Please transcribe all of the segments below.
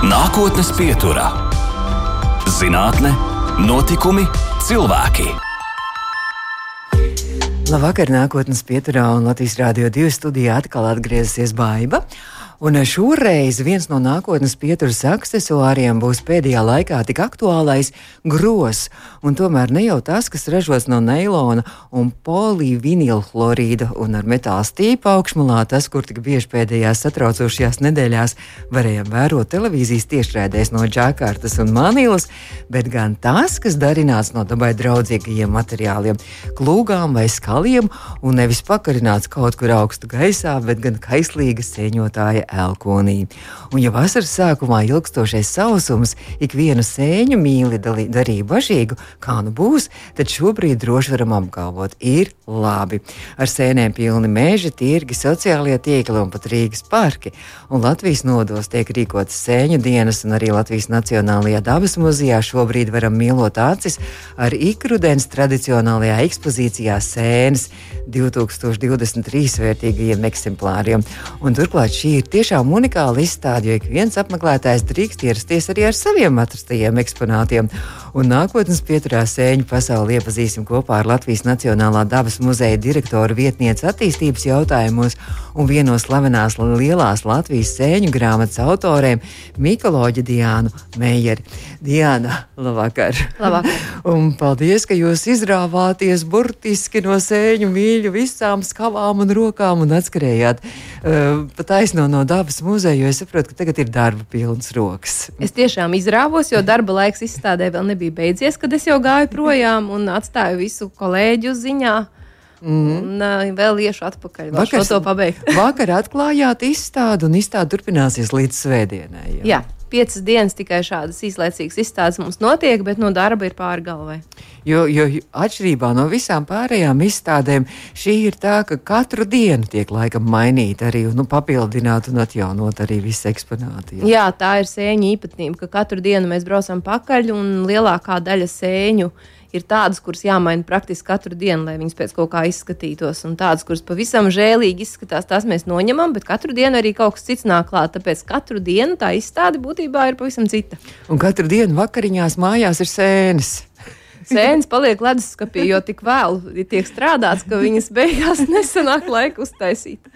Nākotnes pieturā - zinātne, notikumi, cilvēki. Labvakar, nākotnes pieturā un Latvijas Rādio 2 studijā atkal atgriezusies Baiva. Un šoreiz viens no nākotnes pieturas aksesuāriem būs pēdējā laikā tik aktuālais gros, un tomēr ne jau tas, kas ražots no neilona un polivinilchlorīda un ar metāla stīpa augšmalā, tas, kur tik bieži pēdējās satraucošajās nedēļās varējām vērot televīzijas tiešraidēs no Džakartas un Manilas, bet gan tas, kas darināts no dabai draudzīgajiem materiāliem, klūgām vai skaliem, un nevis pakarināts kaut kur augstu gaisā, bet gan kaislīga sēņotāja elkonī. Un, ja vasaras sākumā ilgstošais sausums ikvienu sēņu mīli darīja bažīgu, kā nu būs, tad šobrīd droši varam apgalvot, ir labi. Ar sēnēm pilni meži, tirgi, sociālie tīkli un pat Rīgas parki. Un Latvijas nodos tiek rīkotas sēņu dienas, un arī Latvijas Nacionālajā dabas muzejā šobrīd varam mīlot acis ar ikrudens tradicionālajā ekspozīcijā sēnes 2023 vērtīgajiem eksemplāriem. Un turklāt šī ir tiešām unikāla izstāde, jo ik viens apmeklētājs drīkst ierasties arī ar saviem atrastajiem eksponātiem. Un nākotnes pieturā sēņu pasauli iepazīsim kopā ar Latvijas Nacionālā dabas muzeja direktoru vietnieci attīstības jautājumos un vienu no slavenās lielās Latvijas sēņu grāmatas autoriem Mikoloģi Diānu Meijeri. Diana, labvakar! labvakar. un paldies, ka jūs izrāvāties burtiski no sēņu mīļu visām skavām un rokām un atskrējāt uh, pa taisno no dabas muzeja, jo es saprotu, ka tagad ir darba pilns rokas. Es tiešām izrāvos, jo darba laiks izstādē vēl nebija beidzies, kad es jau gāju projām un atstāju visu kolēģu ziņā. Mm. Un uh, vēl iešu atpakaļ. Vakar to pabeigt. vakar atklājāt izstādi, un izstāde turpināsies līdz svētdienai. Jā. jā, piecas dienas tikai šādas īslaicīgas izstādes mums notiek, bet no darba ir pāri galvai. Jo, jo atšķirībā no visām pārējām izstādēm, šī ir tā, ka katru dienu tiek laikam mainīta arī nu, papildināta un atjaunot arī visi eksponāti. Jā. jā, tā ir sēņu īpatnība, ka katru dienu mēs braucam pakaļ un lielākā daļa sēņu ir tādas, kuras jāmaina praktiski katru dienu, lai viņas pēc kaut kā izskatītos. Un tādas, kuras pavisam žēlīgi izskatās, tās mēs noņemam, bet katru dienu arī kaut kas cits nāk klāt. Tāpēc katru dienu tā izstāde būtībā ir pavisam cita. Un katru dienu vakariņās mājās ir sēnes sēnes paliek leduskapī, jo tik vēlu tiek strādāts, ka viņas beigās nesanāk laika uztaisīt.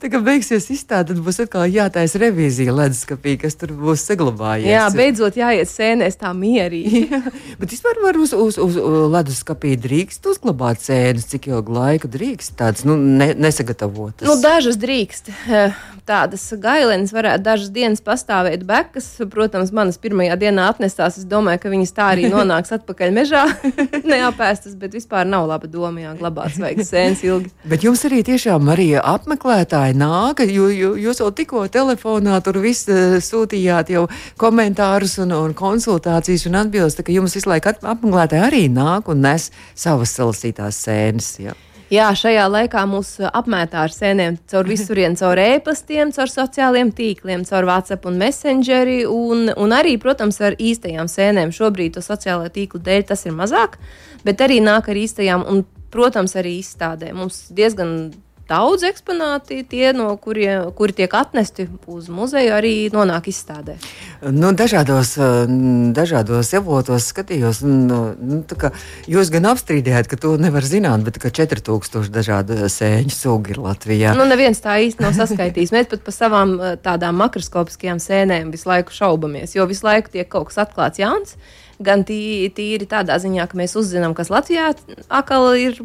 Tā kā beigsies izstāde, tad būs atkal jātaisa revīzija leduskapī, kas tur būs saglabājies. Jā, beidzot jāiet sēnēs tā mierīgi. Bet vispār var uz, uz, uz leduskapī drīkst uzglabāt sēnes, cik ilgu laiku drīkst tādas nu, ne, nesagatavotas. Nu, dažas drīkst. Eh, tādas gailenes varētu dažas dienas pastāvēt bekas. Protams, manas pirmajā dienā atnestās. Es domāju, ka viņas tā arī nonāks atpakaļ mežā. neapēstas, bet vispār nav laba doma, jā, glabāt svaigas sēnes ilgi. Bet jums arī tiešām arī apmeklētāji nāk, jo, jo jūs jau tikko telefonā tur viss uh, sūtījāt jau komentārus un, un konsultācijas un atbildes, ka jums visu laiku apmeklētāji arī nāk un nes savas salasītās sēnes. Jā. Jā, šajā laikā mūs apmētā ar sēnēm caur visurienu, caur e-pastiem, caur sociāliem tīkliem, caur WhatsApp un Messengeri, un, un arī, protams, ar īstajām sēnēm. Šobrīd to sociālo tīklu dēļ tas ir mazāk, bet arī nāk ar īstajām un, protams, arī izstādē. Mums diezgan daudz eksponāti, tie, no kuriem, kuri tiek atnesti uz muzeju, arī nonāk izstādē. Nu, dažādos, dažādos avotos skatījos, nu, nu, jūs gan apstrīdējāt, ka to nevar zināt, bet 4000 dažādu sēņu sugu ir Latvijā. Nu, neviens tā īsti nav saskaitījis. Mēs pat par savām tādām makroskopiskajām sēnēm visu laiku šaubamies, jo visu laiku tiek kaut kas atklāts jauns gan tīri tādā ziņā, ka mēs uzzinām, kas Latvijā atkal ir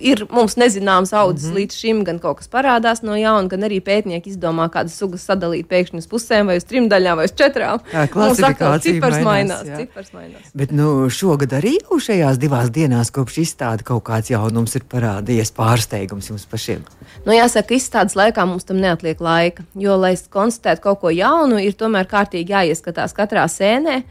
ir mums nezināms audzes mm -hmm. līdz šim, gan kaut kas parādās no jauna, gan arī pētnieki izdomā, kādas sugas sadalīt pēkšņi uz pusēm, vai uz trim daļām, vai uz četrām. Jā, klasifikācija cipars mainās. mainās, cipars mainās. Bet nu, šogad arī jau šajās divās dienās kopš izstāde kaut kāds jaunums ir parādījies, pārsteigums jums pašiem. Nu, jāsaka, izstādes laikā mums tam neatliek laika, jo, lai konstatētu kaut ko jaunu, ir tomēr kārtīgi jāieskatās katrā sēnē.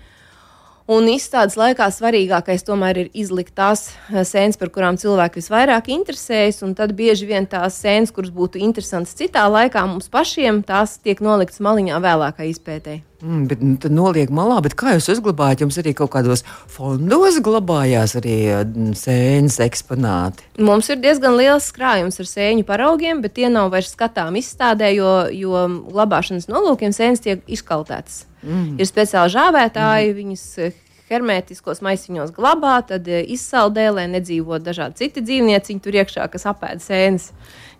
Un izstādes laikā svarīgākais tomēr ir izlikt tās eh, sēnes, par kurām cilvēki visvairāk interesējas. Tad bieži vien tās sēnes, kuras būtu interesantas citā laikā, mums pašiem, tās tiek noliktas maliņā vēlākai izpētēji. Mm, bet nu, tad noliek malā, bet kā jūs uzglabājat? Jums arī kaut kādos fondos glabājās arī mm, sēnes eksponāti. Mums ir diezgan liels krājums ar sēņu paraugiem, bet tie nav vairs skatām izstādē, jo, jo glabāšanas nolūkiem sēnes tiek izkaltētas. Mm. Ir speciāli žāvētāji, mm. viņas eh, hermētiskos maisiņos glabā, tad eh, izsaldē, lai nedzīvotu dažādi citi dzīvnieci tur iekšā, kas apēda sēnes,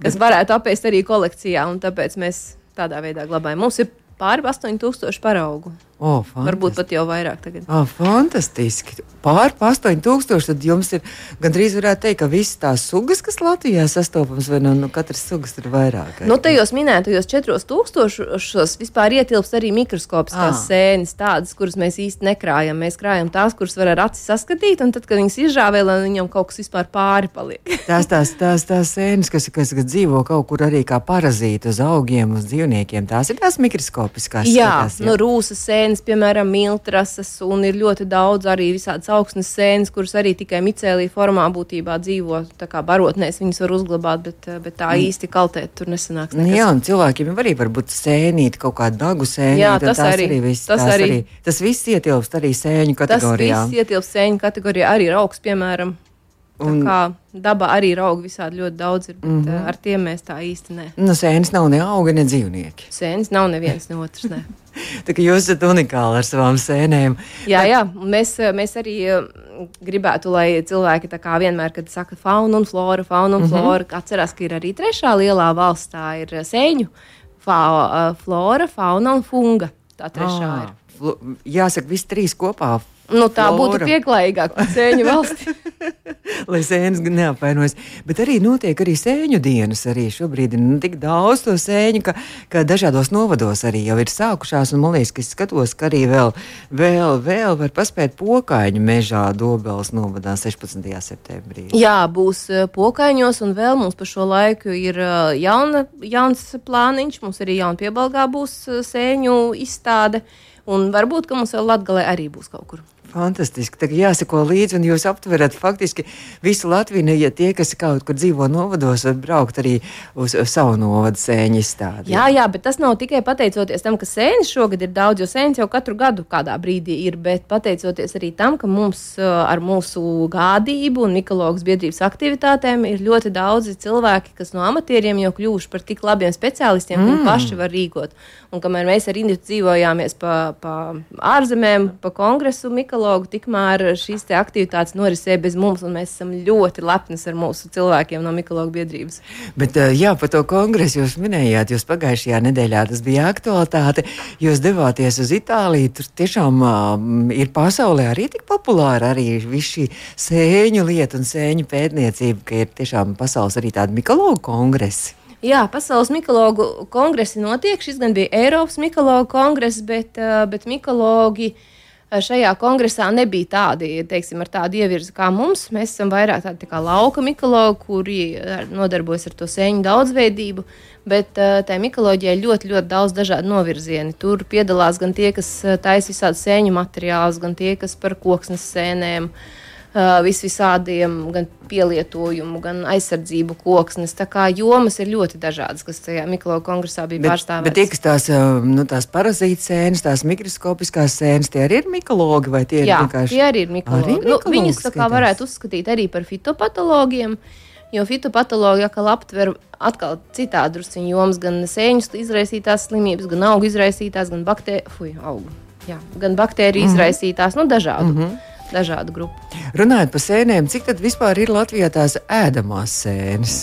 kas Bet... varētu apēst arī kolekcijā. Tāpēc mēs tādā veidā glabājam. Mums ir pāri 8000 paraugu. Oh, Varbūt pat jau vairāk. Tagad. Oh, fantastiski. Pār 8000. Tad jums ir gandrīz varētu teikt, ka visas tās sugas, kas Latvijā sastopamas, vai no, no katras sugas ir vairāk. Nu, tajos minētajos 4000 vispār ietilpst arī mikroskopiskās ah. sēnes, tādas, kuras mēs īsti nekrājam. Mēs krājam tās, kuras var ar aci saskatīt, un tad, kad viņas izžāvē, lai viņam kaut kas vispār pāri paliek. tās, tās, tās, tās sēnes, kas, kas, kas dzīvo kaut kur arī kā parazīti uz augiem, uz dzīvniekiem, tās ir tās mikroskopiskās. Jā, tās, jā. no rūsas sēnes sēnes, piemēram, miltrases, un ir ļoti daudz arī visādas augsnes sēnes, kuras arī tikai micēlī formā būtībā dzīvo. Tā kā barotnēs viņas var uzglabāt, bet, bet tā mm. īsti kaltēt tur nesanāks. Nekas. Jā, un cilvēkiem arī var būt sēnīt, kaut kāda dagu sēņa. Jā, tas arī, arī viss. Tas, arī. arī, tas viss ietilpst arī sēņu kategorijā. Tas viss ietilpst sēņu kategorijā, arī ir augsts, piemēram. Un, kā dabā arī ir augi visādi ļoti daudz, ir, bet mm -hmm. ar tiem mēs tā īsti ne. Nu, sēnes nav ne auga, ne dzīvnieki. Sēnes nav neviens ne otrs. Ne. Tā kā jūs esat unikāli ar savām sēnēm. Jā, jā mēs, mēs arī gribētu, lai cilvēki vienmēr, kad saka fauna un flora, fauna un mm -hmm. flora, atcerās, ka ir arī trešā lielā valsts, tā ir sēņu fa flora, fauna un funga. Tā trešā ah, ir. Jāsaka, visi trīs kopā Nu, tā Flora. būtu pieklājīgāk par sēņu valsti. Lai sēnes neapvainojas. Bet arī notiek arī sēņu dienas. Arī šobrīd ir nu, tik daudz to sēņu, ka, ka dažādos novados arī jau ir sākušās. Un, man liekas, ka es skatos, ka arī vēl, vēl, vēl var paspēt pokaiņu mežā Dobelas novadā 16. septembrī. Jā, būs eh, pokaiņos un vēl mums par šo laiku ir eh, jauna, jauns plāniņš. Mums arī jauna piebalgā būs eh, sēņu izstāde. Un varbūt, ka mums vēl Latgalē arī būs kaut kur. Fantastiski. Tagad jāsako līdzi, un jūs aptverat faktiski visu Latviju. Ja tie, kas kaut kur dzīvo novados, var braukt arī uz, savu novadu sēņu izstādi. Jā, jā, bet tas nav tikai pateicoties tam, ka sēnes šogad ir daudz, jo sēnes jau katru gadu kādā brīdī ir, bet pateicoties arī tam, ka mums ar mūsu gādību un Mikologas biedrības aktivitātēm ir ļoti daudzi cilvēki, kas no amatieriem jau kļuvuši par tik labiem speciālistiem, mm. ka paši var rīkot. Un kamēr mēs ar Indiju dzīvojāmies pa, pa ārzemēm, pa kongresu Mikologu, tikmēr šīs aktivitātes norisēja bez mums, un mēs esam ļoti lepni ar mūsu cilvēkiem no Mikologu biedrības. Bet, eh, jā, par to kongresu jūs minējāt, jūs pagājušajā nedēļā tas bija aktualitāte. Jūs devāties uz Itāliju, tur tiešām um, ir pasaulē arī tik populāra arī šī sēņu lieta un sēņu pētniecība, ka ir tiešām pasaules arī tādi Mikologu kongresi. Jā, Pasaules mikologu kongresi notiek. Šis gan bija Eiropas mikologu kongress, bet, eh, bet mikologi eh, šajā kongresā nebija tādi, teiksim, ar tādu ievirzi kā mums. Mēs esam vairāk tādi tā lauka mikologi, kuri eh, nodarbojas ar to sēņu daudzveidību. Bet tajā mikoloģijā ļoti, ļoti daudz dažādu novirzienu. Tur piedalās gan tie, kas taisa visādus sēņu materiālus, gan tie, kas par koksnes sēnēm. Uh, uh, visvisādiem gan pielietojumu, gan aizsardzību koksnes. Tā kā jomas ir ļoti dažādas, kas tajā mikro kongresā bija pārstāvētas. Bet tie, kas tās, nu, tās parazīta sēnes, tās mikroskopiskās sēnes, tie arī ir mikologi vai tie Jā, ir vienkārši? tie arī ir mikologi. Arī nu, viņus tā kā varētu uzskatīt arī par fitopatologiem. Jo fitopatoloģija atkal aptver atkal citādi drusciņu jomas, gan sēņu izraisītās slimības, gan augu izraisītās, gan baktēriju, gan baktēriju mm -hmm. izraisītās, nu dažādu. Mm -hmm dažādu grupu. Runājot par sēnēm, cik tad vispār ir Latvijā tās ēdamās sēnes?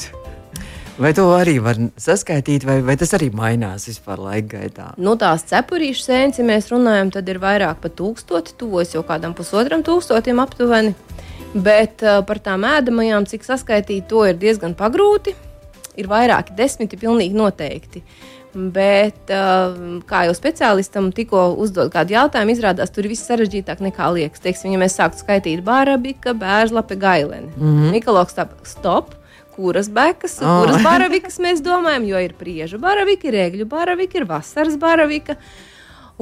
Vai to arī var saskaitīt, vai, vai tas arī mainās vispār laika gaitā? Nu, tās cepurīšu sēnes, ja mēs runājam, tad ir vairāk par tūkstoti, tuvojas jau kādam pusotram tūkstotim aptuveni. Bet uh, par tām ēdamajām, cik saskaitīt, to ir diezgan pagrūti. Ir vairāki desmiti pilnīgi noteikti. Uh, Bet, uh, kā jau speciālistam tikko uzdod kādu jautājumu, izrādās, tur viss sarežģītāk nekā liekas. Teiksim, ja mēs sāktu skaitīt bārabika, bērnlape, gaileni. Mm -hmm. Mikaloks tā stop. Kuras bekas, oh. kuras baravikas mēs domājam, jo ir priežu baravika, ir ēgļu baravika, ir vasaras baravika.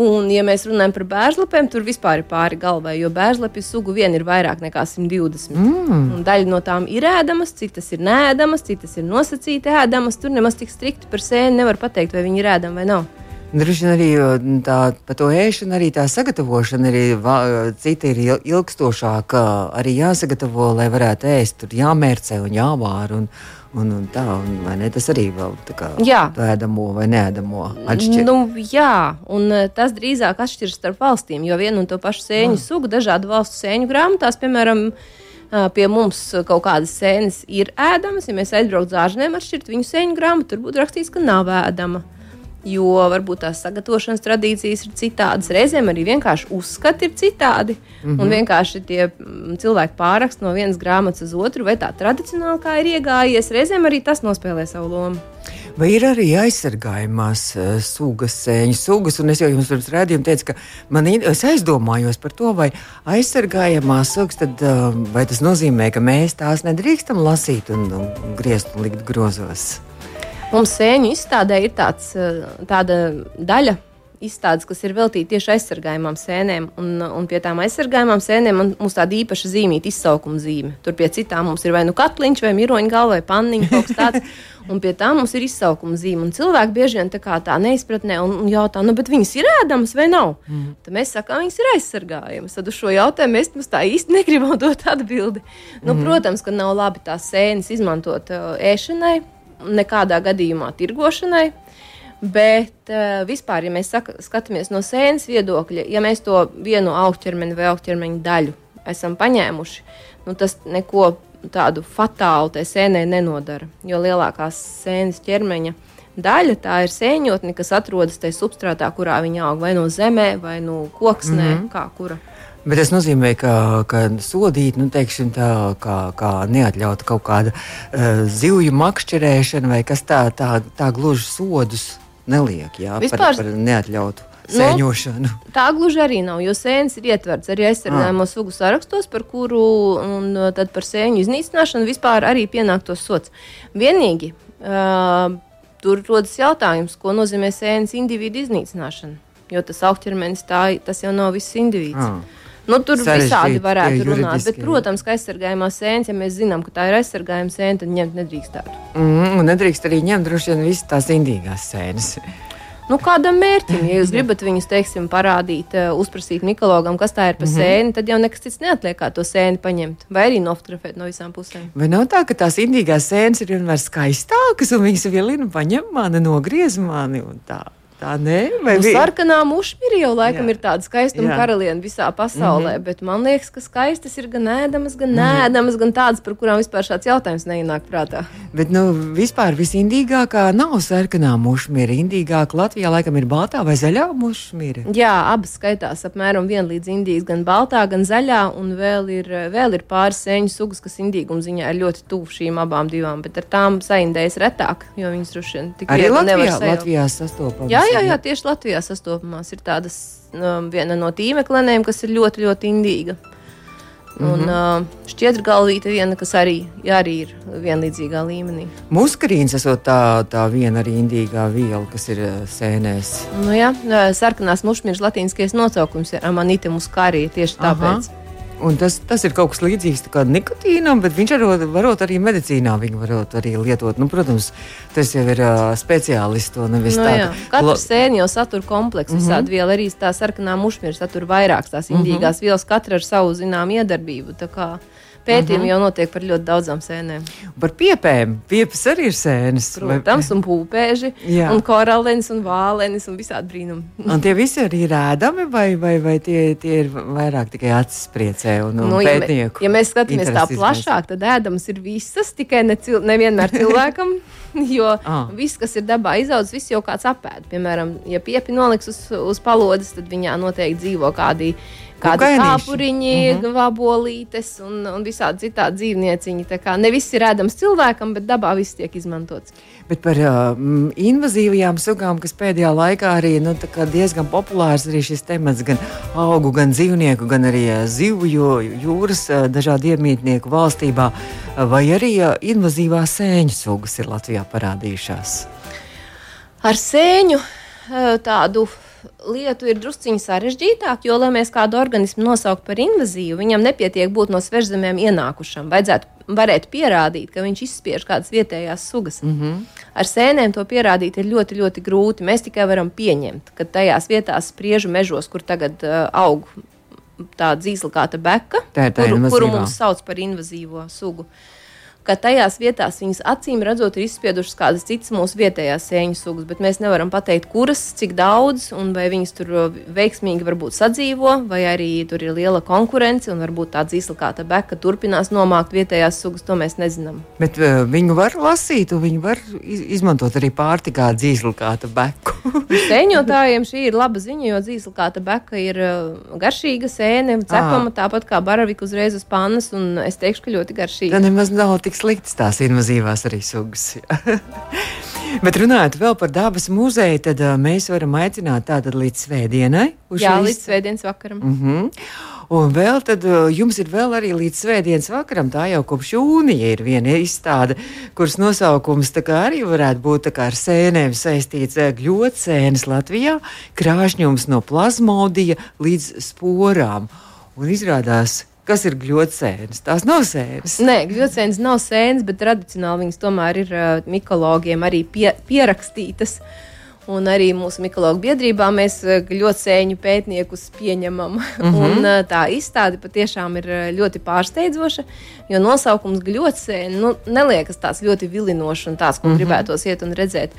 Un, ja mēs runājam par bērnslapiem, tur vispār ir pāri galvai, jo bērnslapju sugu vien ir vairāk nekā 120. Mm. Un daļa no tām ir ēdamas, citas ir nēdamas, citas ir nosacīti ēdamas. Tur nemaz tik strikti par sēni nevar pateikt, vai viņi ir ēdami vai nav. Droši vien arī tā, par to ēšanu, arī tā sagatavošana, arī va, cita ir ilgstošāka, arī jāsagatavo, lai varētu ēst. Tur jāmērcē un jāvāra. Un, Un, un tā, un, ne, tas arī vēl tādu ēdamo vai neēdamo atšķiras. Nu, jā, un e, tas drīzāk atšķiras starp valstīm, jo vienu un to pašu sēņu ah. sugu dažādu valstu sēņu grāmatās, piemēram, pie mums kaut kādas sēnes ir ēdamas. Ja mēs aizbrauktu uz ārzemēm, atšķirt viņu sēņu grāmatu, tur būtu rakstīts, ka nav ēdama jo varbūt tās sagatavošanas tradīcijas ir citādas. Reizēm arī vienkārši uzskati ir citādi. Mm -hmm. Un mhm. vienkārši tie mm, cilvēki pārakst no vienas grāmatas uz otru, vai tā tradicionāli kā ir iegājies. Reizēm arī tas nospēlē savu lomu. Vai ir arī aizsargājumās uh, sugas, sēņu sugas? Un es jau jums pirms rādījuma teicu, ka man aizdomājos par to, vai aizsargājamās sugas, tad, uh, vai tas nozīmē, ka mēs tās nedrīkstam lasīt un, un griezt un likt grozos. Mums sēņu izstādē ir tāds, eh, tāda daļa. Izstādes, kas ir veltīta tieši aizsargājumām sēnēm, un, un pie tām aizsargājumām sēnēm mums tāda īpaša zīmīta, izsaukuma zīme. Tur pie citām mums ir vai nu katliņš, vai miroņa galva, vai panniņa, kaut kas tāds. Un pie tā mums ir izsaukuma zīme. Un cilvēki bieži vien tā, tā neizpratnē un, un jautā, nu, bet viņas ir ēdamas vai nav? Mm. Tad mēs sakām, viņas ir aizsargājamas. Tad uz šo jautājumu mēs tā īsti negribam dot atbildi. Nu, mm. Protams, ka nav labi tās sēnes izmantot uh, ēšanai nekādā gadījumā tirgošanai. Bet uh, vispār, ja mēs saka, skatāmies no sēnes viedokļa, ja mēs to vienu augšķermeni vai augšķermeņa daļu esam paņēmuši, nu, tas neko tādu fatālu tai sēnē nenodara. Jo lielākās sēnes ķermeņa daļa tā ir sēņotne, kas atrodas tajā substrātā, kurā viņa aug vai no zemē, vai no koksnē, mm -hmm. kā kura. Bet tas nozīmē, ka, ka sodīt, nu, teiksim, tā, kā, kā neatļauta kaut kāda uh, zivju makšķerēšana vai kas tā, tā, tā gluži sodus neliek jā, Vispār... par, par neatļautu. Nu, sēņošanu. Nu, tā gluži arī nav, jo sēnes ir ietverts arī aizsargājamo ah. sugu sarakstos, par kuru un tad par sēņu iznīcināšanu vispār arī pienāktos sots. Vienīgi uh, tur rodas jautājums, ko nozīmē sēnes individu iznīcināšana, jo tas augķermenis tā, tas jau nav viss individs. Ah. Nu, tur visādi varētu runāt. Bet, protams, ka aizsargājumā sēnes, ja mēs zinām, ka tā ir aizsargājuma sēne, tad ņemt nedrīkstētu. Mm, un nedrīkst arī ņemt droši vien visas tās indīgās sēnes. Nu, kādam mērķim, ja jūs gribat viņus, teiksim, parādīt, uh, uzprasīt mikologam, kas tā ir pa mm -hmm. sēni, tad jau nekas cits neatliek, kā to sēni paņemt. Vai arī nofotografēt no visām pusēm. Vai nav tā, ka tās indīgās sēnes ir vienmēr skaistākas, un viņas vielina paņem mani, nogriez mani un tā? Tā nē, vai nu, sarkanā mušmīra jau laikam jā. ir tāda skaistuma karaliene visā pasaulē, mm -hmm. bet man liekas, ka skaistas ir gan ēdamas, gan mm -hmm. nēdamas, gan tādas, par kurām vispār šāds jautājums neienāk prātā. Bet, nu, vispār visindīgākā nav sarkanā mušmīra. Indīgāka Latvijā laikam ir baltā vai zaļā mušmīra. Jā, abas skaitās apmēram vienlīdz indīgas, gan baltā, gan zaļā, un vēl ir, vēl ir pāris sēņu sugas, kas indīguma ziņā ir ļoti tuvu šīm abām divām, bet ar tām saindējas retāk, jo viņas droši vien tik ļoti Latvijā, Latvijā sastopamas. Jā, jā, jā, tieši Latvijā sastopamās ir tādas um, viena no tīmeklenēm, kas ir ļoti, ļoti indīga. Un mm -hmm. uh, šķiedra galvīte viena, kas arī, arī ir vienlīdzīgā līmenī. Muskarīns esot tā, tā viena arī indīgā viela, kas ir uh, sēnēs. Nu jā, sarkanās mušmiņas latīniskais nosaukums ir amanita muskarija tieši tāpēc. Aha. Un tas, tas ir kaut kas līdzīgs nikotīnam, bet viņš arot, varot arī medicīnā viņu varot arī lietot. Nu, protams, tas jau ir uh, speciālists. Nu. Katra sēne jau satur kompleksu, mm -hmm. visādi viela arī tā sarkanā mušmīra satur vairākas tās indīgās mm -hmm. vielas, katra ar savu zinām iedarbību. Pētījumi uh -huh. jau notiek par ļoti daudzām sēnēm. Par piepēm. Piepes arī ir sēnes. Protams, vai... un pūpēži, Jā. un koralenis, un vālenis, un visādi brīnumi. un tie visi arī ir ēdami, vai, vai, vai tie, tie ir vairāk tikai acis priecē un, un nu, pētnieku? Ja, me, ja mēs skatāmies tā plašāk, tad ēdamas ir visas, tikai ne cil, nevienmēr cilvēkam. Jo ah. viss, kas ir dabā izaudzis, viss jau kāds apēd. Piemēram, ja piepi noliks uz, uz palodzes, tad viņā noteikti dzīvo kādi kādi kāpuriņi, mm -hmm. vabolītes un, un visādi citādi dzīvnieciņi. Tā kā ne viss ir ēdams cilvēkam, bet dabā viss tiek izmantots. Bet par uh, invazīvajām sugām, kas pēdējā laikā arī nu, diezgan populārs arī šis temats, gan augu, gan dzīvnieku, gan arī uh, zivju, jūras uh, dažādu iemītnieku valstībā, uh, vai arī uh, invazīvās sēņu sugas ir Latvijā parādījušās? Ar sēņu uh, tādu lietu ir drusciņi sarežģītāk, jo, lai mēs kādu organismu nosauktu par invazīvu, viņam nepietiek būt no svežzemēm ienākušam. Vajadzētu varētu pierādīt, ka viņš izspiež kādas vietējās sugas. Mm -hmm. Ar sēnēm to pierādīt ir ļoti, ļoti grūti. Mēs tikai varam pieņemt, ka tajās vietās, spriežu mežos, kur tagad uh, aug tā dzīslakāta beka, tā tā kuru, kuru mums sauc par invazīvo sugu. Uh, ka tajās vietās viņas acīm redzot ir izspiedušas kādas citas mūsu vietējās sēņu sugas, bet mēs nevaram pateikt, kuras, cik daudz, un vai viņas tur uh, veiksmīgi varbūt sadzīvo, vai arī tur ir liela konkurence, un varbūt tā dzīsla kā tā beka turpinās nomākt vietējās sugas, to mēs nezinām. Bet uh, viņu var lasīt, un viņu var izmantot arī pārtikā dzīsla kā tā beku. Sēņotājiem šī ir laba ziņa, jo dzīsla kā tā beka ir uh, garšīga sēne, cepama tāpat kā baravika uzreiz uz pannas, un es teikšu, ka ļoti garšīga. Tā nemaz nav tik tik sliktas tās invazīvās arī sugas. Bet runājot vēl par dabas muzeju, tad uh, mēs varam aicināt tātad līdz svētdienai. Jā, līdz svētdienas vakaram. Mm -hmm. Un vēl tad uh, jums ir vēl arī līdz svētdienas vakaram, tā jau kopš jūnija ir viena izstāde, kuras nosaukums arī varētu būt ar sēnēm saistīts gļotsēnes Latvijā, krāšņums no plazmodija līdz sporām. Un izrādās, Kas ir gļotsēnes? Tās nav sēnes. Nē, gļotsēnes nav sēnes, bet tradicionāli viņas tomēr ir uh, mikologiem arī pie, pierakstītas. Un arī mūsu mikoloģu biedrībā mēs ļoti sēņu pētniekus pieņemam. Mm -hmm. un, tā izstāde patiešām ir ļoti pārsteidzoša, jo nosaukums gļotsēne nu, neliekas tāds ļoti vilinošs un tāds, ko mm -hmm. gribētos iet un redzēt.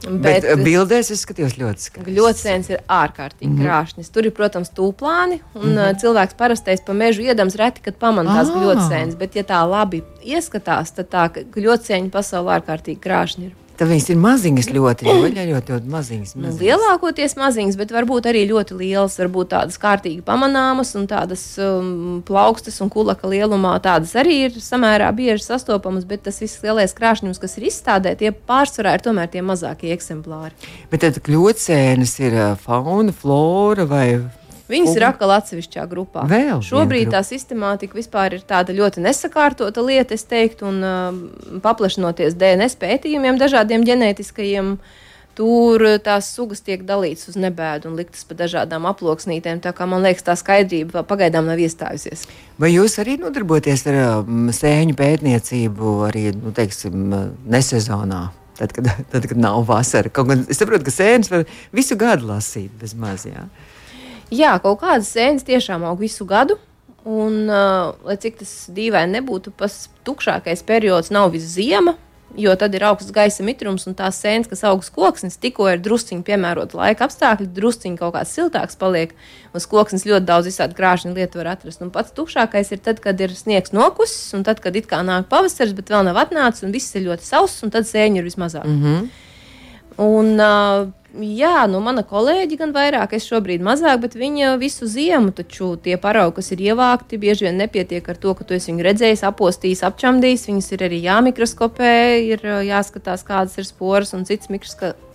Bet, bet bildēs es skatījos ļoti skaisti. Gļotsēns ir ārkārtīgi mm -hmm. krāšņs. Tur ir, protams, tūplāni, un mm -hmm. cilvēks parastais pa mežu iedams reti, kad pamanā tās gļotsēnas. Bet, ja tā labi ieskatās, tad tā gļotsēņa pasaulē ārkārtīgi krāšņa ir. Tad viņas ir maziņas ļoti, ļoti, ļoti, ļoti maziņas. Nu, maziņas. Nu, lielākoties maziņas, bet varbūt arī ļoti lielas, varbūt tādas kārtīgi pamanāmas un tādas um, plaukstas un kulaka lielumā. Tādas arī ir samērā bieži sastopamas, bet tas viss lielais krāšņums, kas ir izstādē, tie pārsvarā ir tomēr tie mazākie eksemplāri. Bet tad kļūtsēnes ir uh, fauna, flora vai Viņas ir atkal atsevišķā grupā. Vēl Šobrīd tā sistemātika vispār ir tāda ļoti nesakārtota lieta, es teiktu, un uh, paplašinoties DNS pētījumiem, dažādiem ģenētiskajiem. Tur tās sugas tiek dalītas uz nebēdu un liktas pa dažādām aploksnītēm. Tā kā man liekas, tā skaidrība pagaidām nav iestājusies. Vai jūs arī nodarbojaties ar um, sēņu pētniecību, arī nu, teiksim, nesezonā? Tad kad, tad, kad nav vasara. Kaut gan es saprotu, ka sēnes var visu gadu lasīt bez mazā. Jā, kaut kādas sēnes tiešām aug visu gadu. Un, uh, lai cik tas dīvaini nebūtu, pats tukšākais periods nav viss ziema, jo tad ir augsts gaisa mitrums un tās sēnes, kas augs koksnes, tikko ir drusciņi piemērota laika apstākļi, drusciņi kaut kāds siltāks paliek. Uz koksnes ļoti daudz visādi krāšņu lietu var atrast. Un pats tukšākais ir tad, kad ir sniegs nokusis, un tad, kad it kā nāk pavasaris, bet vēl nav atnācis, un viss ir ļoti sauss, un tad sēņi ir vismazāk. Mm -hmm. Un, uh, Jā, nu, mana kolēģi gan vairāk, es šobrīd mazāk, bet viņa visu ziemu taču tie paraugi, kas ir ievākti, bieži vien nepietiek ar to, ka tu esi viņu redzējis, apostījis, apčamdījis. Viņas ir arī jāmikroskopē, ir jāskatās, kādas ir sporas un citas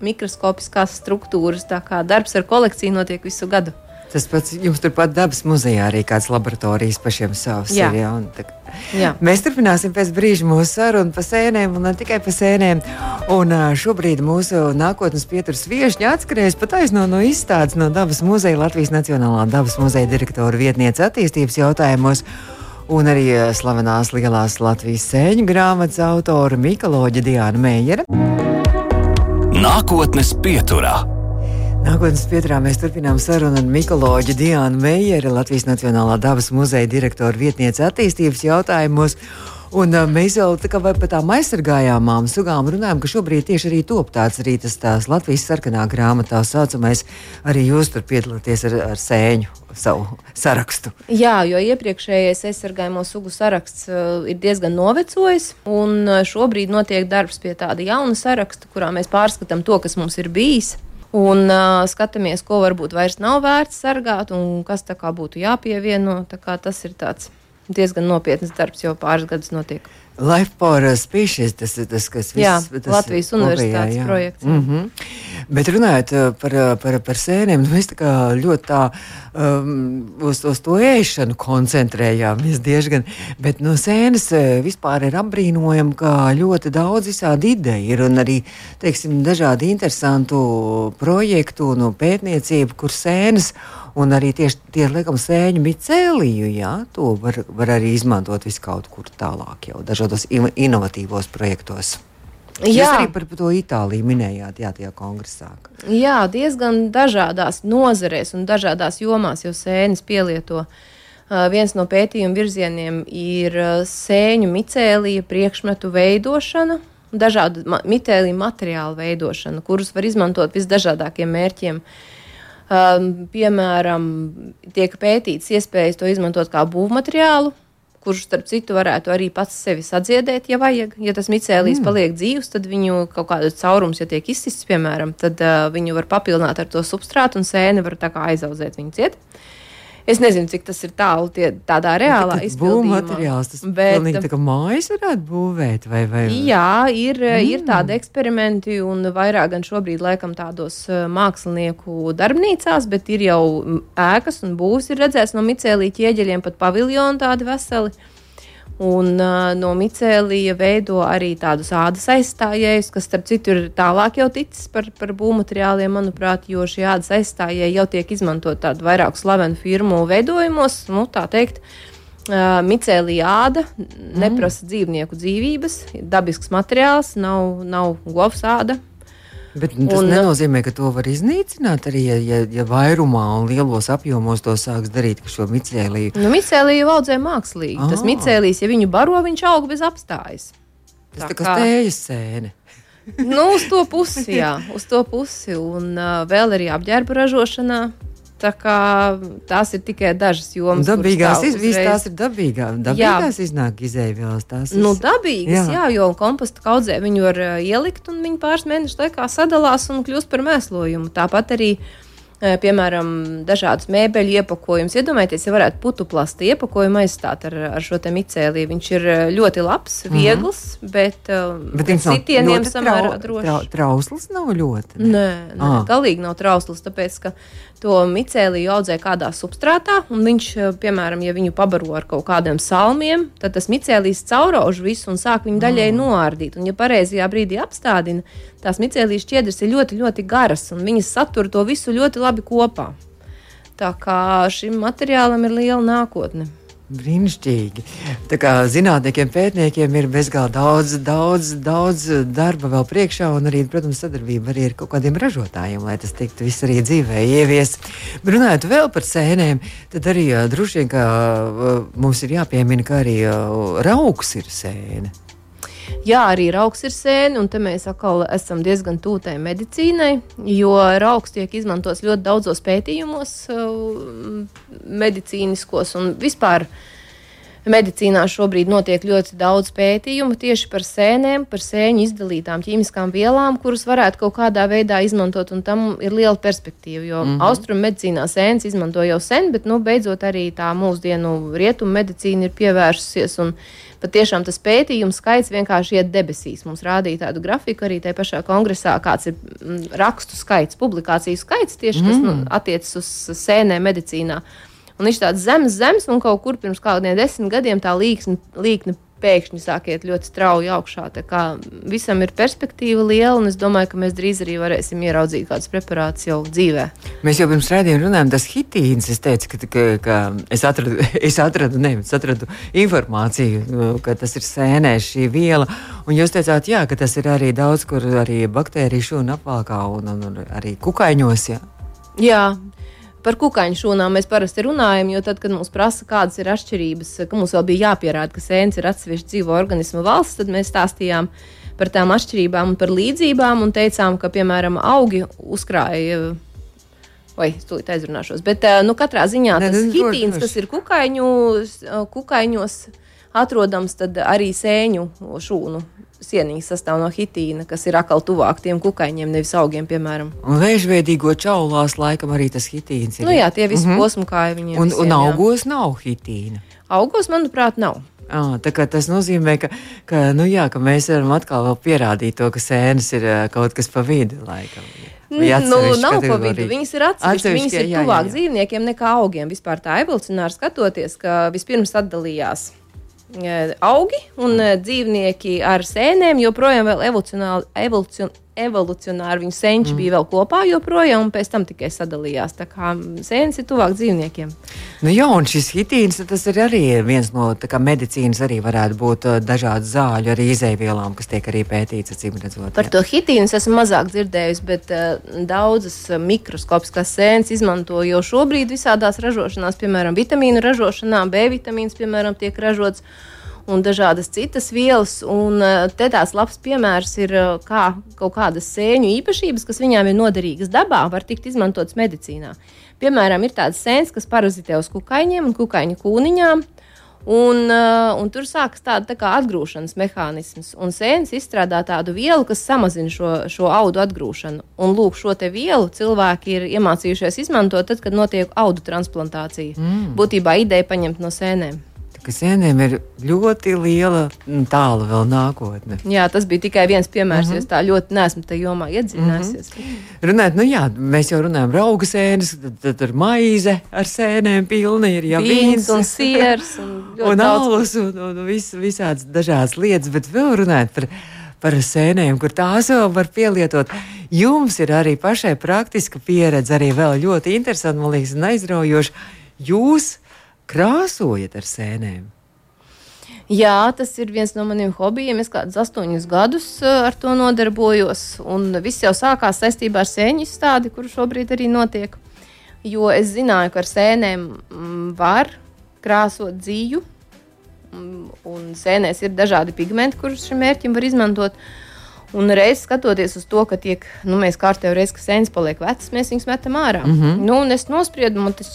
mikroskopiskās struktūras. Tā kā darbs ar kolekciju notiek visu gadu. Tas pats jums turpat dabas muzejā arī kāds laboratorijas pašiem savs jā. ir. Jā, tā, jā. Mēs turpināsim pēc brīža mūsu sarunu par sēnēm un ne tikai par sēnēm. Un šobrīd mūsu nākotnes pieturas viešņa atskrējas pat aizno no izstādes no dabas muzeja Latvijas Nacionālā dabas muzeja direktora vietniece attīstības jautājumos. Un arī slavenās lielās Latvijas sēņu grāmatas autora Mikaloģa Diana Meijera. Nākotnes pieturā. Nākotnes pieturā mēs turpinām sarunu ar Mikoloģu Diānu Meijeri, Latvijas Nacionālā dabas muzeja direktora vietniece attīstības jautājumos. Un uh, mēs jau tā kā par tām aizsargājāmām sugām runājam, ka šobrīd tieši arī top tāds arī tas tās Latvijas sarkanā grāmatā saucamais. Arī jūs tur piedalāties ar, ar sēņu savu sarakstu. Jā, jo iepriekšējais aizsargājamo sugu saraksts uh, ir diezgan novecojis, un šobrīd notiek darbs pie tāda jauna saraksta, kurā mēs pārskatām to, kas mums ir bijis un uh, skatāmies, ko varbūt vairs nav vērts sargāt un kas tā kā būtu jāpievieno. Kā tas ir diezgan nopietns darbs, jau pāris gadus notiek. Life for Species, tas ir tas, kas tas Latvijas universitātes jā, projekts. Mm -hmm. Bet runājot uh, par, uh, par, par sēnēm, nu, mēs tā ļoti tā um, uz, uz to ēšanu koncentrējāmies diezgan. Bet no sēnes uh, vispār ir apbrīnojami, ka ļoti daudz visādi ideju ir un arī teiksim, dažādi interesantu projektu un no pētniecību, kur sēnes un arī tieši tie, laikam, sēņu micēliju, jā, to var, var arī izmantot vis kaut kur tālāk jau dažādos inovatīvos projektos. Jā. Jūs arī par to Itāliju minējāt, jā, tajā kongresā. Jā, diezgan dažādās nozarēs un dažādās jomās jau sēnes pielieto. Uh, viens no pētījuma virzieniem ir uh, sēņu micēlija priekšmetu veidošana, dažādu ma micēliju materiālu veidošana, kurus var izmantot visdažādākiem mērķiem. Um, piemēram, tiek pētīts iespējas to izmantot kā būvmateriālu, kurš, starp citu, varētu arī pats sevi sadziedēt, ja vajag. Ja tas micēlījis mm. paliek dzīvs, tad viņu kaut kāda caurums, ja tiek izsists, piemēram, tad uh, viņu var papildināt ar to substrātu un sēne var tā kā aizaudzēt viņu ciet. Uh, Es nezinu, cik tas ir tālu tie, tādā reālā izpildījumā. Materiāls, tas bet, pilnīgi tā kā mājas varētu būvēt, vai, vai? Jā, ir, mm. ir tādi eksperimenti un vairāk gan šobrīd laikam tādos eh, mākslinieku darbnīcās, bet ir jau ēkas un būs ir redzēts no micēlī ķieģeļiem pat paviljoni tādi veseli. Un uh, no micēlija veido arī tādus ādas aizstājējus, kas, starp citu, ir tālāk jau ticis par, par būvmateriāliem, manuprāt, jo šie ādas aizstājēji jau tiek izmantot tādu vairāku slavenu firmu veidojumos, nu, tā teikt. Uh, micēlija āda mm. neprasa dzīvnieku dzīvības, dabisks materiāls, nav, nav govs āda, Bet tas un, nenozīmē, ka to var iznīcināt arī, ja, ja, ja vairumā un lielos apjomos to sāks darīt, šo micēliju. Nu, micēliju audzē mākslīgi. Ah. Tas micēlijs, ja viņu baro, viņš aug bez apstājas. Tas tā, tā kā stējas sēne. nu, uz to pusi, jā, uz to pusi. Un uh, vēl arī apģērba ražošanā Tās ir tikai dažas jomas. Dabīgās izvēles, tās ir dabīgā, dabīgās jā. iznāk izēvielas. Tās ir nu, dabīgas, jā. jā, jo komposta kaudzē viņu var ielikt un viņi pāris mēnešu laikā sadalās un kļūst par mēslojumu. Tāpat arī uh, piemēram, dažādus mēbeļu iepakojumus. Iedomājieties, ja varētu putu plasta iepakojumu aizstāt ar, ar šo micēliju. Viņš ir ļoti labs, mhm. viegls, mm -hmm. bet, bet bet sitieniem samērā drošs. Trau, trausls nav ļoti. Ne? Nē, nē ah. galīgi nav trausls, tāpēc, ka to micēliju audzē kādā substrātā, un viņš, piemēram, ja viņu pabaro ar kaut kādiem salmiem, tad tas micēlijs caurauž visu un sāk viņu daļai mm. noārdīt. Un, ja pareizajā brīdī apstādina, tās micēlijas šķiedras ir ļoti, ļoti garas, un viņas satur to visu ļoti labi kopā. Tā kā šim materiālam ir liela nākotne. Brīnišķīgi. Tā kā zinātniekiem, pētniekiem ir bezgalīgi daudz, daudz, daudz darba vēl priekšā, un arī, protams, sadarbība arī ar kaut kādiem ražotājiem, lai tas tiktu viss arī dzīvē ievies. Runājot vēl par sēnēm, tad arī droši vien, ka mums ir jāpiemina, ka arī rauks ir sēne. Jā, arī rauks ir sēne, un te mēs atkal esam diezgan tūtai medicīnai, jo rauks tiek izmantots ļoti daudzos pētījumos, uh, medicīniskos un vispār. Medicīnā šobrīd notiek ļoti daudz pētījumu tieši par sēnēm, par sēņu izdalītām ķīmiskām vielām, kuras varētu kaut kādā veidā izmantot, un tam ir liela perspektīva. Jo mm -hmm. austrumu medicīnā sēnes izmanto jau sen, bet nu, beidzot arī tā mūsdienu rietumu medicīna ir pievērsusies. Un, patiešām tas pētījums skaits vienkārši iet debesīs. Mums rādīja tādu grafiku arī tajā pašā kongresā, kāds ir mm, rakstu skaits, publikāciju skaits tieši mm. kas nu, mm. attiecas uz sēnēm medicīnā. Un viņš tāds zemes, zemes, un kaut kur pirms kādiem desmit gadiem tā līksne, līkne pēkšņi sākiet ļoti strauji augšā. Visam ir perspektīva liela, un es domāju, ka mēs drīz arī varēsim ieraudzīt kādus preparātus jau dzīvē. Mēs jau pirms rādījuma runājām, tas hitīns. Es teicu, ka, ka, ka es atradu, es atradu, ne, es atradu informāciju, ka tas ir sēnē šī viela. Un jūs teicāt, jā, ka tas ir arī daudz, kur arī baktēriju šūnu apvalkā un, un, un arī kukaiņos. Jā. Jā, Par kukaiņu šūnām mēs parasti runājam, jo tad, kad mums prasa, kādas ir atšķirības, ka mums vēl bija jāpierāda, ka sēnes ir atsevišķa dzīvo organismu valsts, tad mēs stāstījām par tām atšķirībām un par līdzībām un teicām, ka, piemēram, augi uzkrāja. Vai es tūlīt aizrunāšos. Bet, nu, katrā ziņā tas ne, hitīns, kas ir kukaiņu, kukaiņos, atrodams arī sēņu šūnu sieniņas sastāv no hitīna, kas ir atkal tuvāk tiem kukaiņiem, nevis augiem, piemēram. Un vēžveidīgo čaulās laikam arī tas hitīns ir. Nu jā, tie visi mm -hmm. posmu kāji viņiem. Un, visiem, un augos jā. nav hitīna. Augos, manuprāt, nav. Ah, tas nozīmē, ka, ka, nu jā, ka mēs varam atkal pierādīt to, ka sēnes ir kaut kas pa vidu laikam. Nu, nav pa vidu. Viņas ir atsevišķas. Viņas ir jā, tuvāk jā, jā. dzīvniekiem nekā augiem. Vispār tā evolucionāri skatoties, ka vispirms atdalījās augi un dzīvnieki ar sēnēm joprojām vēl evolucionāri, evolucionāri viņu senči mm. bija vēl kopā joprojām, un pēc tam tikai sadalījās. Tā kā sēnes ir tuvāk dzīvniekiem. Nu, jā, un šis hitīns tas ir arī viens no medicīnas, arī varētu būt uh, dažādu zāļu, arī izēvielām, kas tiek arī pētīts. Redzot, Par jā. to hitīnu es esmu mazāk dzirdējis, bet uh, daudzas uh, mikroskopiskās sēnes izmanto jau šobrīd visādās ražošanās, piemēram, vitamīnu ražošanā, B vitamīns, piemēram, tiek ražots un dažādas citas vielas. Un eh, te tās labs piemērs ir eh, kā kaut kādas sēņu īpašības, kas viņām ir noderīgas dabā, var tikt izmantotas medicīnā. Piemēram, ir tādas sēnes, kas parazitē uz kukaiņiem un kukaiņu kūniņām. Un, uh, un tur sākas tāda tā kā atgrūšanas mehānisms. Un sēnes izstrādā tādu vielu, kas samazina šo, šo audu atgrūšanu. Un lūk, šo vielu cilvēki ir iemācījušies izmantot tad, kad notiek audu transplantācija. Mm. Būtībā ideja paņemt no sēnēm ka sēnēm ir ļoti liela un tāla vēl nākotne. Jā, tas bija tikai viens piemērs, mm -hmm. jo es tā ļoti neesmu tajā jomā iedziļinājusies. Mm -hmm. Runāt, nu jā, mēs jau runājam par auga sēnes, tad, tad ir maize ar sēnēm pilna, ir jau vīns un siers un, un alus un, un, vis, visādas dažādas lietas, bet vēl runāt par par sēnēm, kur tās vēl var pielietot. Jums ir arī pašai praktiska pieredze, arī ļoti interesanti, man liekas, un aizraujoši. Jūs krāsojat ar sēnēm? Jā, tas ir viens no maniem hobijiem. Es kādus astoņus gadus eh, ar to nodarbojos. Un viss jau sākās saistībā ar sēņu izstādi, kur šobrīd arī notiek. Jo es zināju, ka ar sēnēm mm, var krāsot dzīvu. Mm, un sēnēs ir dažādi pigmenti, kurus šim mērķim var izmantot. Un reizē skatoties uz to, ka tiek, nu, mēs kārtējo reizi, ka sēnes paliek vecas, mēs viņus metam ārā. Mm -hmm. nu, es nospriedu, man tas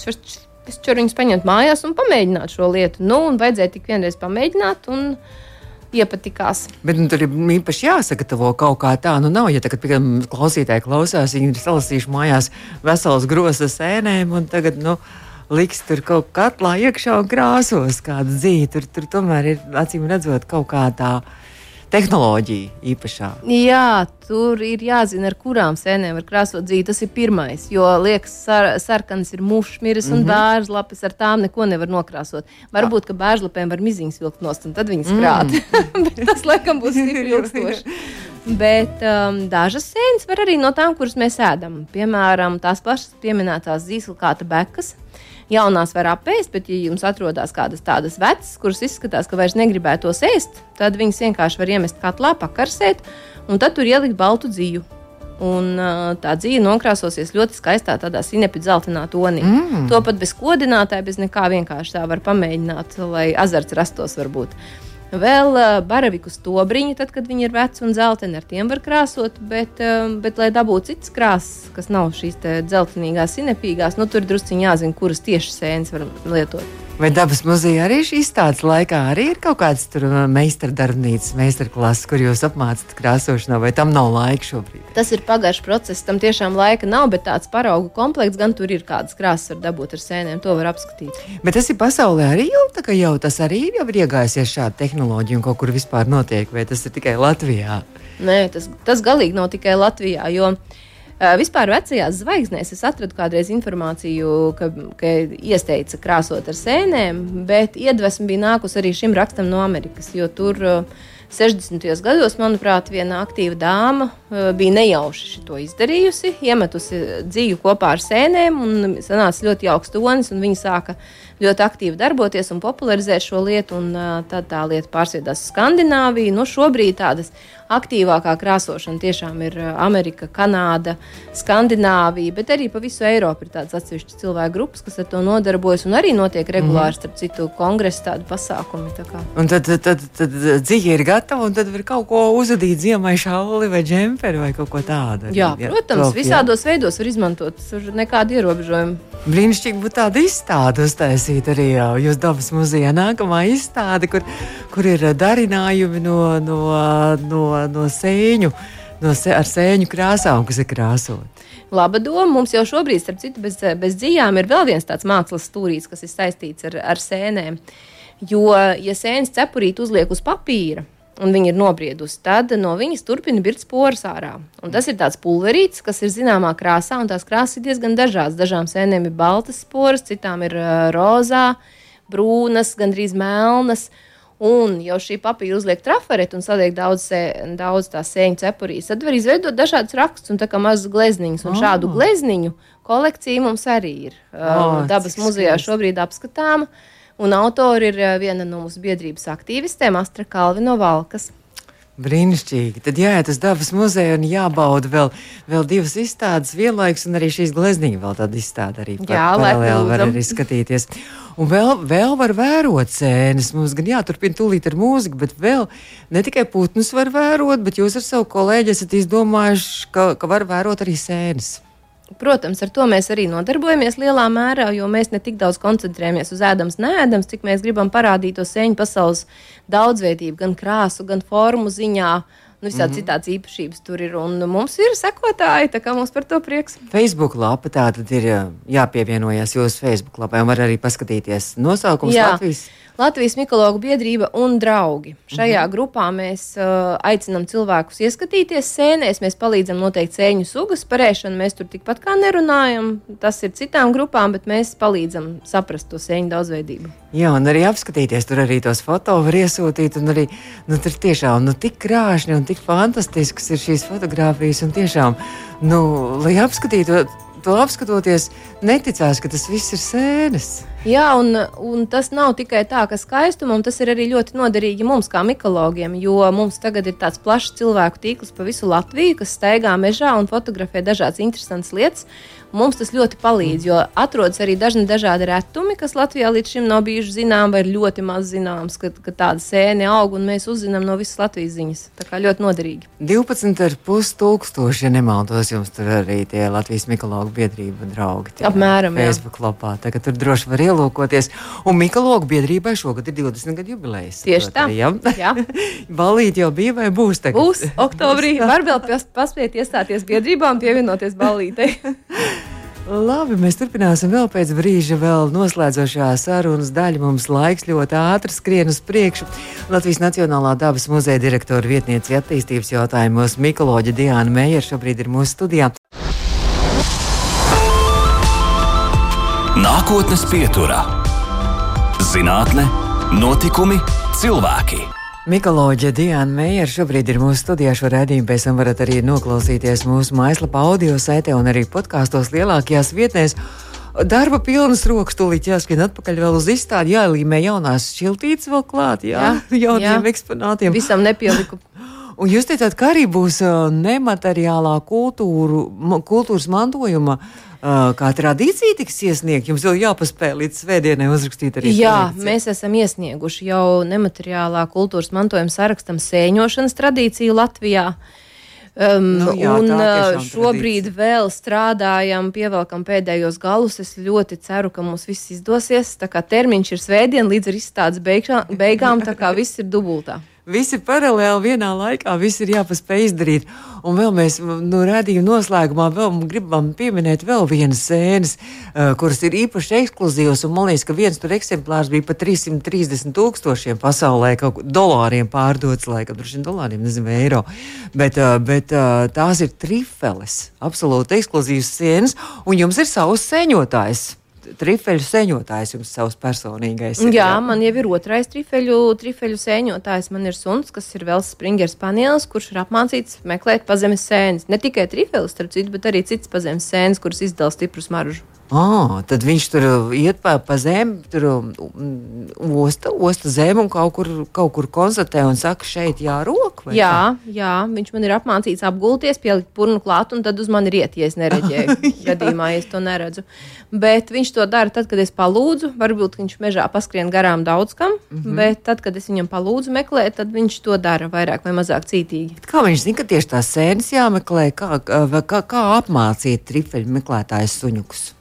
es ceru viņus paņemt mājās un pamēģināt šo lietu. Nu, un vajadzēja tik vienreiz pamēģināt. Un, iepatikās. Bet nu, tur ir īpaši jāsagatavo kaut kā tā. Nu, nav, ja tagad, piemēram, klausītāji klausās, viņi ir salasījuši mājās veselas grozas sēnēm, un tagad, nu, liks tur kaut kā katlā iekšā un krāsos kādu dzīvi. Tur, tur tomēr ir, acīm redzot, kaut kā tā tehnoloģija īpašā. Jā, tur ir jāzina, ar kurām sēnēm var krāsot dzīvi. Tas ir pirmais, jo liekas, sar, sarkans ir mušmiris mm -hmm. un mhm. bērnlapis ar tām neko nevar nokrāsot. Varbūt, ka bērnlapēm var miziņas vilkt nost un tad viņas krāt. Mm. tas, laikam, būs stipri ilgstoši. Bet um, dažas sēnes var arī no tām, kuras mēs ēdam. Piemēram, tās pašas pieminētās zīslkāta bekas jaunās var apēst, bet, ja jums atrodas kādas tādas vecas, kuras izskatās, ka vairs negribētos ēst, tad viņas vienkārši var iemest katlā, pakarsēt, un tad tur ielikt baltu dzīvu. Un, uh, tā dzīve nokrāsosies ļoti skaistā, tādā sinepi dzeltenā tonī. Mm. To pat bez kodinātāja, bez nekā vienkārši tā var pamēģināt, lai azarts rastos varbūt. Vēl uh, baraviku stobriņi, tad, kad viņi ir veci un dzelteni, ar tiem var krāsot, bet, uh, bet lai dabūtu citas krāsas, kas nav šīs dzeltenīgās, sinepīgās, nu, tur drusciņā jāzina, kuras tieši sēnes var lietot. Vai dabas muzejā arī šī izstādes laikā arī ir kaut kāds meistardarbnīcas, meistarklases, kur jūs apmācāt krāsošanā, vai tam nav laika šobrīd? Tas ir pagaršs process, tam tiešām laika nav, bet tāds paraugu komplekts gan tur ir kādas krāsas, var dabūt ar sēnēm, to var apskatīt. Bet tas ir pasaulē arī jau tā, ka jau tas arī jau ir iegājusies šāda tehnoloģija un kaut kur vispār notiek, vai tas ir tikai Latvijā? Nē, tas, tas galīgi nav tikai Latvijā, jo Uh, vispār vecajās zvaigznēs es atradu kādreiz informāciju, ka, ka iesteica krāsot ar sēnēm, bet iedvesma bija nākusi arī šim rakstam no Amerikas, jo tur uh, 60. gados, manuprāt, viena aktīva dāma uh, bija nejauši to izdarījusi, iemetusi dzīvi kopā ar sēnēm, un sanāca ļoti augsts tonis, un viņa sāka ļoti aktīvi darboties un popularizēt šo lietu, un tad tā lieta pārsviedās Skandināviju. Nu, šobrīd tādas aktīvākā krāsošana tiešām ir Amerika, Kanāda, Skandināvija, bet arī pa visu Eiropu ir tādas atsevišķas cilvēku grupas, kas ar to nodarbojas. Un arī notiek regulāri, starp citu, kongresa tādi pasākumi. Tā kā. un tad, tad, tad, tad dzīve ir gatava, un tad var kaut ko uzadīt ziemai, šauli vai džemperi vai kaut ko tādu. Jā, jā, protams, top, visādos jā. veidos var izmantot, tur nekādi ierobežojumi. Brīnišķīgi būtu tāda izstāde uztaisīt arī jau jūs dabas muzejā. Nākamā izstāde, kur, kur ir darinājumi no, no, no no sēņu, no sē, ar sēņu krāsām, kas ir krāsot. Laba doma. Mums jau šobrīd, starp citu, bez, bez dzīvām ir vēl viens tāds mākslas stūrītis, kas ir saistīts ar, ar sēnēm. Jo, ja sēnes cepurīti uzliek uz papīra, un viņa ir nobriedusi, tad no viņas turpina birkt sporas ārā. Un tas ir tāds pulverītis, kas ir zināmā krāsā, un tās krāsas ir diezgan dažādas. Dažām sēnēm ir baltas sporas, citām ir uh, rozā, brūnas, gandrīz melnas. Un jau šī papīra uzliek trafareti un saliek daudz, daudz tā sēņu cepurīs. Tad var izveidot dažādas rakstus un tā kā mazas glezniņas. Un oh. šādu glezniņu kolekcija mums arī ir oh, dabas muzejā šobrīd apskatāma. Uh, Un autori ir eh, viena no mūsu biedrības aktīvistēm, Astra Kalvino Valkas. Brīnišķīgi. Tad jāiet uz dabas muzeju un jābauda vēl, vēl divas izstādes vienlaikus, un arī šīs glezniņa vēl tāda izstāde arī par, Jā, paralēli var arī skatīties. Un vēl, vēl var vērot sēnes. Mums gan jāturpina tūlīt ar mūziku, bet vēl ne tikai putnus var vērot, bet jūs ar savu kolēģi esat izdomājuši, ka, ka var vērot arī sēnes. Protams, ar to mēs arī nodarbojamies lielā mērā, jo mēs ne tik daudz koncentrējamies uz ēdams, nēdams, cik mēs gribam parādīt to sēņu pasaules daudzveidību, gan krāsu, gan formu ziņā. Nu, visādi mm -hmm. citādas īpašības tur ir. Un mums ir sekotāji, tā kā mums par to prieks. Facebook lapa tā tad ir jāpievienojas jūsu Facebook lapai un var arī paskatīties nosaukums Jā. Latvijas. Latvijas Mikologu biedrība un draugi. Šajā mhm. grupā mēs uh, aicinām cilvēkus ieskatīties sēnēs, mēs palīdzam noteikt sēņu sugas parēšanu. Mēs tur tikpat kā nerunājam, tas ir citām grupām, bet mēs palīdzam saprast to sēņu daudzveidību. Jā, un arī apskatīties, tur arī tos fotos var iesūtīt. Arī, nu, tur tiešām nu, tik krāšņi un tik fantastisks ir šīs fotogrāfijas. Un tiešām, nu, lai apskatītu to apskatoties, neticās, ka tas viss ir sēnes. Jā, un, un tas nav tikai tā, ka skaistumam tas ir arī ļoti noderīgi mums, kā mikologiem, jo mums tagad ir tāds plašs cilvēku tīkls pa visu Latviju, kas staigā mežā un fotografē dažādas interesantas lietas. Mums tas ļoti palīdz, jo atrodas arī dažni dažādi retumi, kas Latvijā līdz šim nav bijuši zināmi, vai ir ļoti maz zināms, ka, ka tāda sēne aug, un mēs uzzinām no visas Latvijas ziņas. Tā kā ļoti noderīgi. 12,5 tūkstoši, ja nemaldos, jums tur arī tie Latvijas Mikologu biedrība draugi. Tie, Apmēram, Facebook jā. lapā. Tagad tur droši var ielūkoties. Un Mikologu biedrībai šogad ir 20 gadu jubilejas. Tieši tā. Ja? Jā. Balīt jau bija vai būs tagad? Būs oktobrī. Var vēl paspēt iestāties biedrībā un pievienoties balītei. Labi, mēs turpināsim vēl pēc brīža, vēl noslēdzošā sarunas daļa. Mums laiks ļoti ātri skrien uz priekšu. Latvijas Nacionālā dabas muzeja direktora vietniece attīstības jautājumos Mikoloģa Diana Meijera šobrīd ir mūsu studijā. Nākotnes pieturā - zinātne, notikumi, cilvēki. Mikoloģija Diana Meijera šobrīd ir mūsu studijā. Šo redzējumu pēc tam varat arī noklausīties mūsu mājaslapā, audio saitē un arī podkāstos lielākajās vietnēs. Darba pilnas rokas, tūlīt jāskrien atpakaļ vēl uz izstādi, jāielīmē jaunās šiltītes vēl klāt, jā, jā jauniem jā. eksponātiem. Visam nepieliku. Un jūs teicāt, ka arī būs nemateriālā kultūru, kultūras mantojuma uh, kā tradīcija tiks iesniegta. Jums vēl jāpaspēj līdz svētdienai uzrakstīt arī. Jā, kolekciju. mēs esam iesnieguši jau nemateriālā kultūras mantojuma sarakstam sēņošanas tradīciju Latvijā. Um, nu, jā, un šobrīd tradīcija. vēl strādājam, pievelkam pēdējos galus. Es ļoti ceru, ka mums viss izdosies. Tā kā termiņš ir svētdien līdz ar izstādes beigām, tā kā viss ir dubultā. Visi paralēli vienā laikā, viss ir jāpaspēj izdarīt. Un vēl mēs nu, redzējām, noslēgumā vēl gribam pieminēt vēl vienas sēnes, uh, kuras ir īpaši ekskluzīvas. Man liekas, ka viens tur eksemplārs bija pat 330 tūkstošiem pasaulē, kaut kā dolāriem pārdots, laikam, tur šim dolāriem, nezinu, eiro. Bet, uh, bet uh, tās ir trifeles, absolūti ekskluzīvas sēnes, un jums ir savs sēņotājs trifeļu sēņotājs jums savs personīgais. Ir, jā, jā, man jau ir otrais trifeļu, trifeļu sēņotājs. Man ir suns, kas ir vēl springers panielis, kurš ir apmācīts meklēt pazemes sēnes. Ne tikai trifeļus, starp citu, bet arī citas pazemes sēnes, kuras izdala stipru smaržu. Oh, tad viņš tur iet pa, pa zemi, tur mm, osta, osta zemi un kaut kur, kaut kur konstatē un saka, šeit jārok. Jā, kā? jā, viņš man ir apmācīts apgulties, pielikt purnu klāt un tad uz mani ir iet, ja es nereģēju. gadījumā, ja es to neredzu. Bet viņš to dara tad, kad es palūdzu. Varbūt viņš mežā paskrien garām daudz kam, mm -hmm. bet tad, kad es viņam palūdzu meklēt, tad viņš to dara vairāk vai mazāk cītīgi. Bet kā viņš zina, ka tieši tās sēnes jāmeklē, kā, kā, kā apmācīt trifeļu meklētājus suņukus?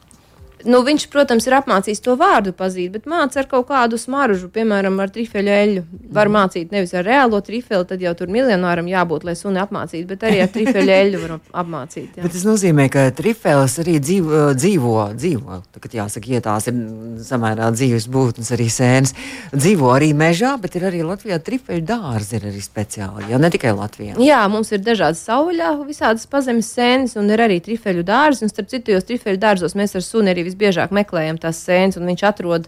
Nu, viņš, protams, ir apmācījis to vārdu pazīt, bet mācīja ar kaut kādu smaržu, piemēram, ar trifeļu eļļu. Var mm. mācīt nevis ar reālo trifeli, tad jau tur miljonāram jābūt, lai suni apmācītu, bet arī ar trifeļu eļļu var apmācīt. Jā. Bet tas nozīmē, ka trifelis arī dzīvo, dzīvo, dzīvo tagad jāsaka, ja tās ir samērā dzīves būtnes, arī sēnes. Dzīvo arī mežā, bet ir arī Latvijā trifeļu dārzi, ir arī speciāli, jau ne tikai Latvijā. Jā, mums ir dažādas sauļā, visādas pazemes sēnes, un ir arī trifeļu dārzi, un starp citu, jos trifeļu dārzos mēs ar suni arī visbiežāk meklējam tās sēnes, un viņš atrod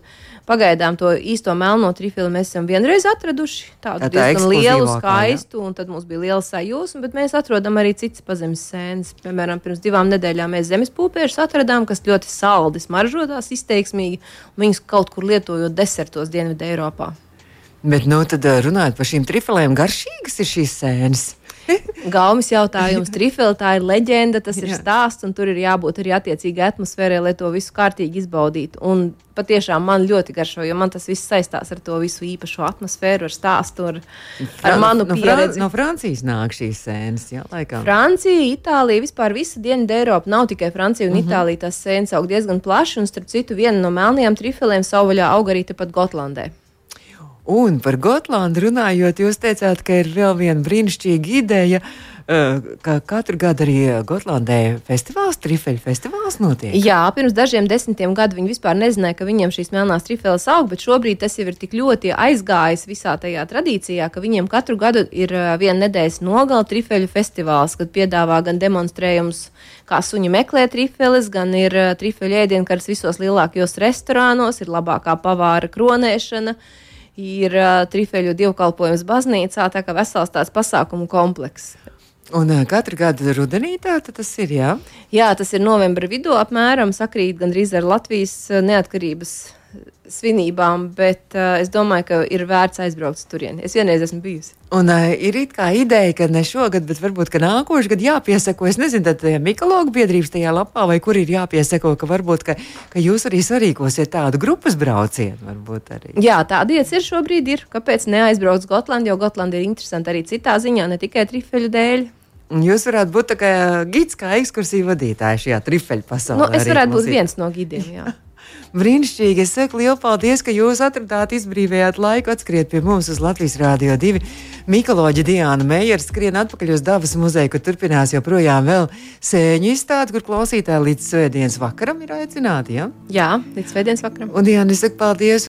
pagaidām to īsto melno trifili. Mēs esam vienreiz atraduši tādu tā, tā diezgan lielu, skaistu, jā. un tad mums bija liela sajūsma, bet mēs atrodam arī citas pazemes sēnes. Piemēram, pirms divām nedēļām mēs zemes pūpēšus atradām, kas ļoti saldi smaržotās, izteiksmīgi, un viņus kaut kur lietojot desertos Dienvidē Eiropā. Bet, nu, tad runājot par šīm trifilēm, garšīgas ir šīs sēnes. Gaumas jautājums, trifeli, tā ir leģenda, tas ir stāsts, un tur ir jābūt arī attiecīgai atmosfērai, lai to visu kārtīgi izbaudītu. Un patiešām man ļoti garšo, jo man tas viss saistās ar to visu īpašo atmosfēru, ar stāstu, ar, Fra ar manu no, pieredzi. No Francijas nāk šīs sēnes, jā, laikam. Francija, Itālija, vispār visa Dienvidu Eiropa, nav tikai Francija un mm -hmm. Itālija, tās sēnes aug diezgan plaši, un starp citu viena no melnajām trifelēm savvaļā aug arī tepat Gotlandē. Un par Gotlandu runājot, jūs teicāt, ka ir vēl viena brīnišķīga ideja, eh, ka katru gadu arī Gotlandē festivāls, trifeļu festivāls notiek. Jā, pirms dažiem desmitiem gadiem viņi vispār nezināja, ka viņiem šīs melnās trifeles aug, bet šobrīd tas jau ir tik ļoti aizgājis visā tajā tradīcijā, ka viņiem katru gadu ir eh, viena nedēļas nogala trifeļu festivāls, kad piedāvā gan demonstrējums, kā suņi meklē trifeles, gan ir eh, trifeļu ēdienkartes visos lielākajos restorānos, ir labākā pavāra kronēšana ir uh, trifeļu dievkalpojums baznīcā, tā kā vesels tāds pasākumu komplekss. Un katru gadu rudenī tā tas ir, jā? Jā, tas ir novembra vidū apmēram, sakrīt gandrīz ar Latvijas neatkarības svinībām, bet uh, es domāju, ka ir vērts aizbraukt turieni. Es vienreiz esmu bijusi. Un uh, ir it kā ideja, ka ne šogad, bet varbūt nākošais gads jāpiesako. Es nezinu, tad Mikologu biedrības tajā lapā vai kur ir jāpiesako, ka varbūt ka, ka jūs arī sarīkosiet tādu grupas braucienu. Jā, tāda iet ir šobrīd. Ir. Kāpēc neaizbraukt uz Gotlandu? Jo Gotlanda ir interesanta arī citā ziņā, ne tikai trifeļu dēļ. Jūs varētu būt kā gids, kā ekskursiju vadītājs šajā trifeļu pasaulē. Nu, es varētu būt viens no gidiem. Brīnišķīgi. Es saku lielu paldies, ka jūs atradāt, izbrīvējāt laiku, atskriet pie mums uz Latvijas Rādio 2. Mikoloģija Diana Meijers skrien atpakaļ uz Dabas muzeju, kur turpinās joprojām vēl sēņu izstādi, kur klausītāji līdz svētdienas vakaram ir aicināti. Ja? Jā, līdz svētdienas vakaram. Un Diana, es saku paldies